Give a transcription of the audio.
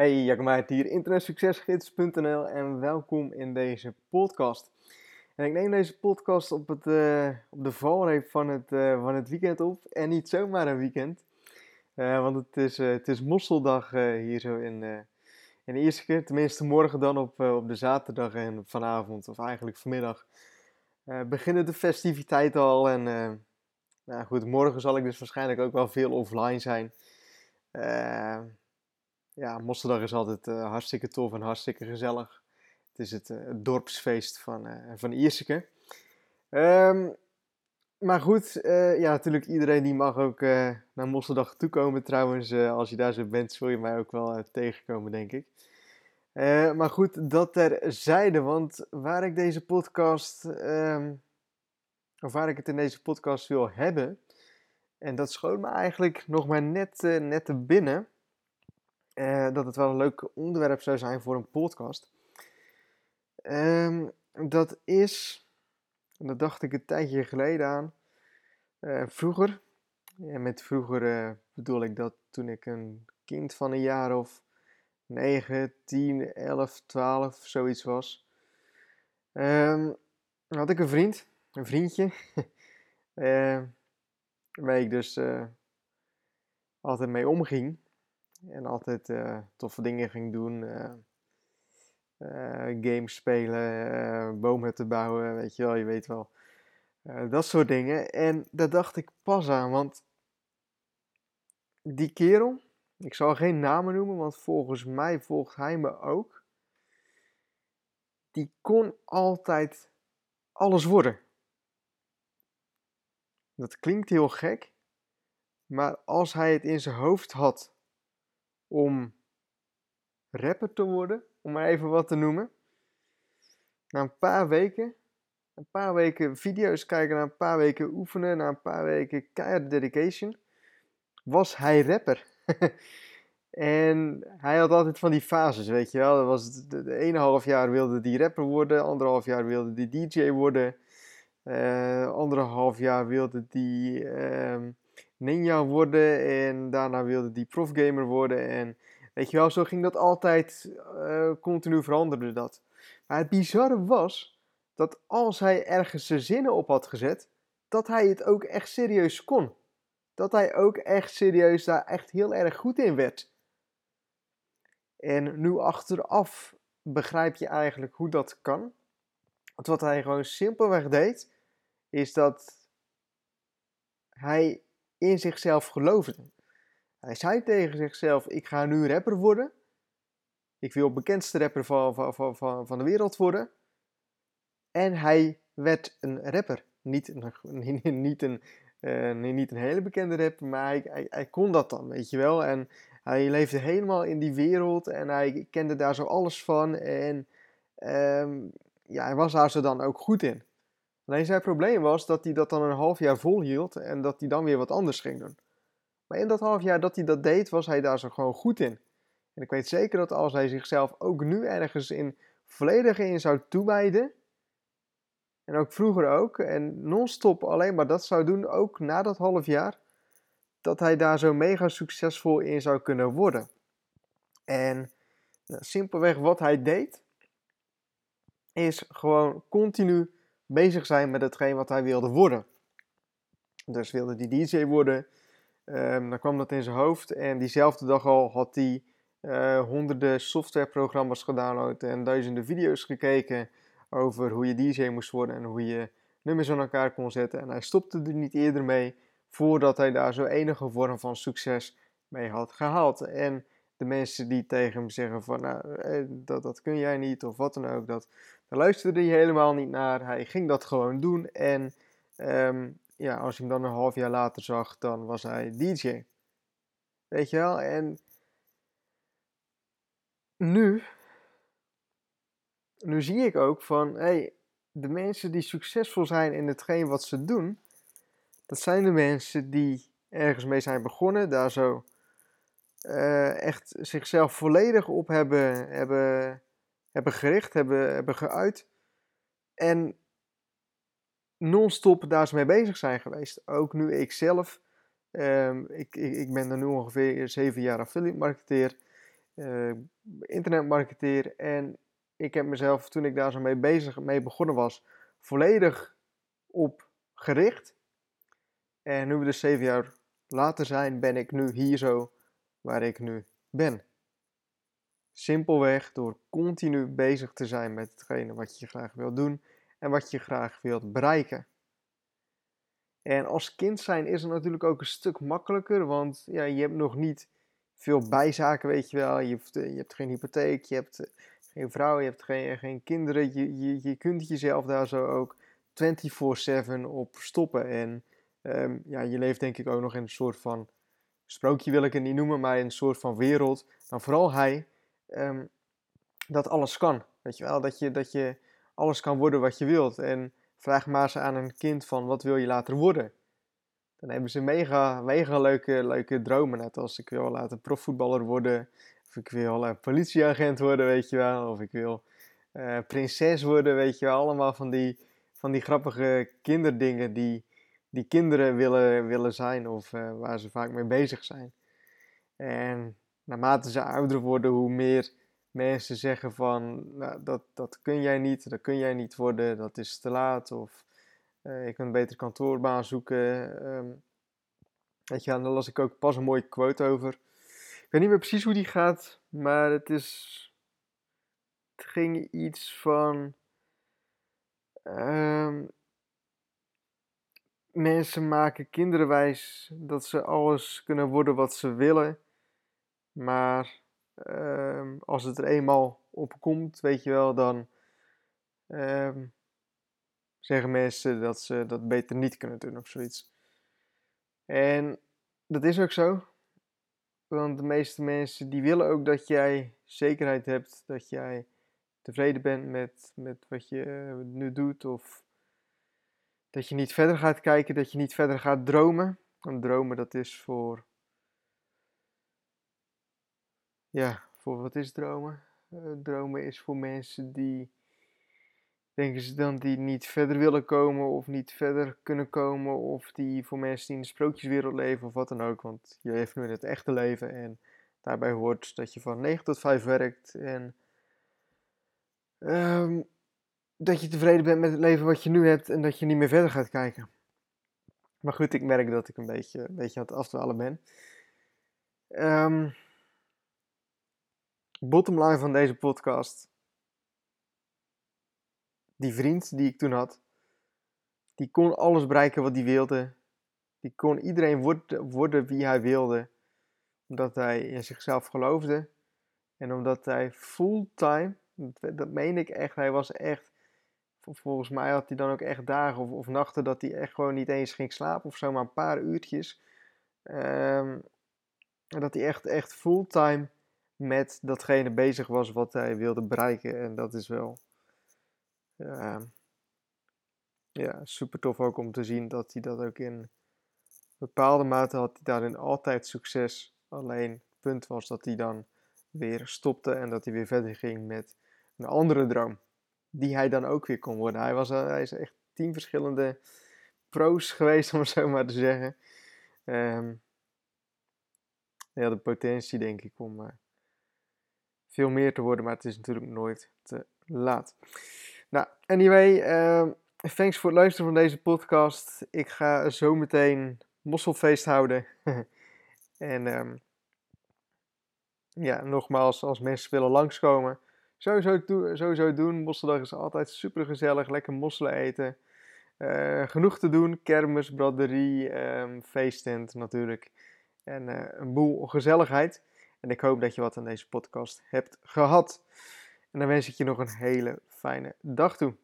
Hey, Jacob hier, internetsuccesgids.nl en welkom in deze podcast. En ik neem deze podcast op, het, uh, op de valreep van het, uh, van het weekend op en niet zomaar een weekend. Uh, want het is, het is mosseldag hier zo in, in keer, tenminste morgen dan op, op de zaterdag en vanavond, of eigenlijk vanmiddag, beginnen de festiviteiten al. En nou goed, morgen zal ik dus waarschijnlijk ook wel veel offline zijn ja, Mosseldag is altijd uh, hartstikke tof en hartstikke gezellig. Het is het, uh, dorpsfeest van, uh, van Ierseke. Um, maar goed, ja, natuurlijk iedereen die mag ook naar Mosseldag toekomen. Trouwens, als je daar zo bent, zul je mij ook wel tegenkomen, denk ik. maar goed, dat terzijde, want waar ik deze podcast, um, of waar ik het in deze podcast wil hebben, en dat schoot me eigenlijk nog maar net, net te binnen uh, dat het wel een leuk onderwerp zou zijn voor een podcast. Um, dat is, dat dacht ik een tijdje geleden aan, uh, vroeger. En met vroeger uh, bedoel ik dat toen ik een kind van een jaar of 9, 10, 11, 12, zoiets was. Um, had ik een vriend, een vriendje, waar ik dus altijd mee omging. En altijd uh, toffe dingen ging doen. Uh, games spelen, bomen te bouwen, weet je wel, je weet wel. dat soort dingen. En daar dacht ik pas aan, want die kerel, ik zal geen namen noemen, want volgens mij volgt hij me ook. Die kon altijd alles worden. Dat klinkt heel gek, maar als hij het in zijn hoofd had om rapper te worden, om maar even wat te noemen. Na een paar weken, een paar weken video's kijken, na een paar weken oefenen, na een paar weken keiharde dedication, was hij rapper. en hij had altijd van die fases, weet je wel. Dat was de, de ene half jaar wilde die rapper worden, anderhalf jaar wilde die DJ worden. Uh, anderhalf jaar wilde die ehm, ninja worden en daarna wilde die profgamer worden. En weet je wel, zo ging dat altijd, uh, continu veranderde dat. Maar het bizarre was dat als hij ergens zijn zinnen op had gezet, dat hij het ook echt serieus kon. Dat hij ook echt serieus daar echt heel erg goed in werd. En nu achteraf begrijp je eigenlijk hoe dat kan. Want wat hij gewoon simpelweg deed, is dat hij in zichzelf geloofde. Hij zei tegen zichzelf: Ik ga nu rapper worden. Ik wil bekendste rapper van, van, van, van de wereld worden. En hij werd een rapper. Niet een, niet een, uh, niet een hele bekende rapper, maar hij, hij, kon dat dan, weet je wel. En hij leefde helemaal in die wereld en hij kende daar zo alles van. En um, ja, hij was daar zo dan ook goed in. Alleen zijn probleem was dat hij dat dan een half jaar volhield en dat hij dan weer wat anders ging doen. Maar in dat half jaar dat hij dat deed, was hij daar zo gewoon goed in. En ik weet zeker dat als hij zichzelf ook nu ergens in volledig in zou toewijden, en ook vroeger ook, en non-stop alleen maar dat zou doen, ook na dat half jaar, dat hij daar zo mega succesvol in zou kunnen worden. En nou, simpelweg wat hij deed, is gewoon continu bezig zijn met hetgeen wat hij wilde worden. Dus wilde die DJ worden, um, dan kwam dat in zijn hoofd en diezelfde dag al had hij uh, honderden softwareprogramma's gedownload en duizenden video's gekeken over hoe je DJ moest worden en hoe je nummers aan elkaar kon zetten. En hij stopte er niet eerder mee voordat hij daar zo enige vorm van succes mee had gehaald. En de mensen die tegen hem zeggen van nou, eh, dat, dat kun jij niet of wat dan ook, dat, daar luisterde hij helemaal niet naar. Hij ging dat gewoon doen en um, ja, als je hem dan een half jaar later zag, dan was hij DJ. Weet je wel? En nu, nu zie ik ook van, hey, de mensen die succesvol zijn in hetgeen wat ze doen, dat zijn de mensen die ergens mee zijn begonnen, daar zo uh, echt zichzelf volledig op hebben, hebben, hebben gericht, hebben, hebben geuit. En non-stop daar mee bezig zijn geweest. Ook nu ik zelf, um, ik, ik, ik, ben er nu ongeveer zeven jaar affiliate marketeer. uh, internetmarketeer. En ik heb mezelf, toen ik daar zo mee bezig mee begonnen was, volledig op gericht. En nu we dus zeven jaar later zijn, ben ik nu hier zo waar ik nu ben. Simpelweg door continu bezig te zijn met hetgene wat je graag wilt doen en wat je graag wilt bereiken. En als kind zijn is het natuurlijk ook een stuk makkelijker, want ja, je hebt nog niet veel bijzaken, weet je wel. Je, hebt, je hebt geen hypotheek, je hebt eh, geen vrouw, je hebt geen, geen kinderen. Je, je, je kunt jezelf daar zo ook 24/7 op stoppen. En Ehm, ja, je leeft denk ik ook nog in een soort van sprookje wil ik het niet noemen, maar in een soort van wereld. Dan vooral hij, um, dat alles kan. Weet je wel, dat je, dat je alles kan worden wat je wilt. En vraag maar eens aan een kind van wat wil je later worden? Dan hebben ze mega, mega leuke, leuke dromen. Net als ik wil later profvoetballer worden. Of ik wil uh, politieagent worden, weet je wel. Of ik wil uh, prinses worden, weet je wel. Allemaal van die, van die grappige kinderdingen die, die kinderen willen, willen zijn of uh, waar ze vaak mee bezig zijn. En naarmate ze ouder worden, hoe meer mensen zeggen van nou, dat, dat kun jij niet, dat kun jij niet worden, dat is te laat of uh, je kunt een betere kantoorbaan zoeken. Um, weet je, daar las ik ook pas een mooie quote over. Ik weet niet meer precies hoe die gaat, maar het is. Het ging iets van. Um, mensen maken kinderen wijs dat ze alles kunnen worden wat ze willen. Maar ehm, als het er eenmaal op komt, weet je wel, dan ehm, zeggen mensen dat ze dat beter niet kunnen doen of zoiets. En dat is ook zo. Want de meeste mensen die willen ook dat jij zekerheid hebt, dat jij tevreden bent met, met wat je eh, nu doet of dat je niet verder gaat kijken, dat je niet verder gaat dromen. En dromen, dat is voor. Ja, voor wat is dromen? Uh, dromen is voor mensen die. Denken ze dan die niet verder willen komen of niet verder kunnen komen. Of die voor mensen die in de sprookjeswereld leven of wat dan ook. Want je leeft nu in het echte leven en daarbij hoort dat je van 9 tot 5 werkt. En um, dat je tevreden bent met het leven wat je nu hebt en dat je niet meer verder gaat kijken. Maar goed, ik merk dat ik een beetje, een beetje aan het afdwalen ben. Um, bottom line van deze podcast. Die vriend die ik toen had, die kon alles bereiken wat hij wilde. Die kon iedereen worden, wie hij wilde. Omdat hij in zichzelf geloofde. En omdat hij fulltime, dat, dat meen ik echt, hij was echt volgens mij had hij dan ook echt dagen of, of, nachten dat hij echt gewoon niet eens ging slapen of zo, maar een paar uurtjes. Um, dat hij echt, echt fulltime met datgene bezig was wat hij wilde bereiken. En dat is wel uh, ja, super tof ook om te zien dat hij dat ook in bepaalde mate had hij daarin altijd succes. Alleen het punt was dat hij dan weer stopte en dat hij weer verder ging met een andere droom die hij dan ook weer kon worden. Hij, was, hij is echt tien verschillende pro's geweest, om het zo maar te zeggen. Um, had de potentie, denk ik, om uh, veel meer te worden, maar het is natuurlijk nooit te laat. Nou, anyway, uh, thanks voor het luisteren van deze podcast. Ik ga zo meteen mosselfeest houden. en um, ja, nogmaals, als mensen willen langskomen, Sowieso, sowieso doen. Mosseldag is altijd super gezellig. Lekker mosselen eten. Uh, genoeg te doen. Kermis, braderie, um, feesttent natuurlijk. En uh, een boel gezelligheid. En ik hoop dat je wat aan deze podcast hebt gehad. En dan wens ik je nog een hele fijne dag toe.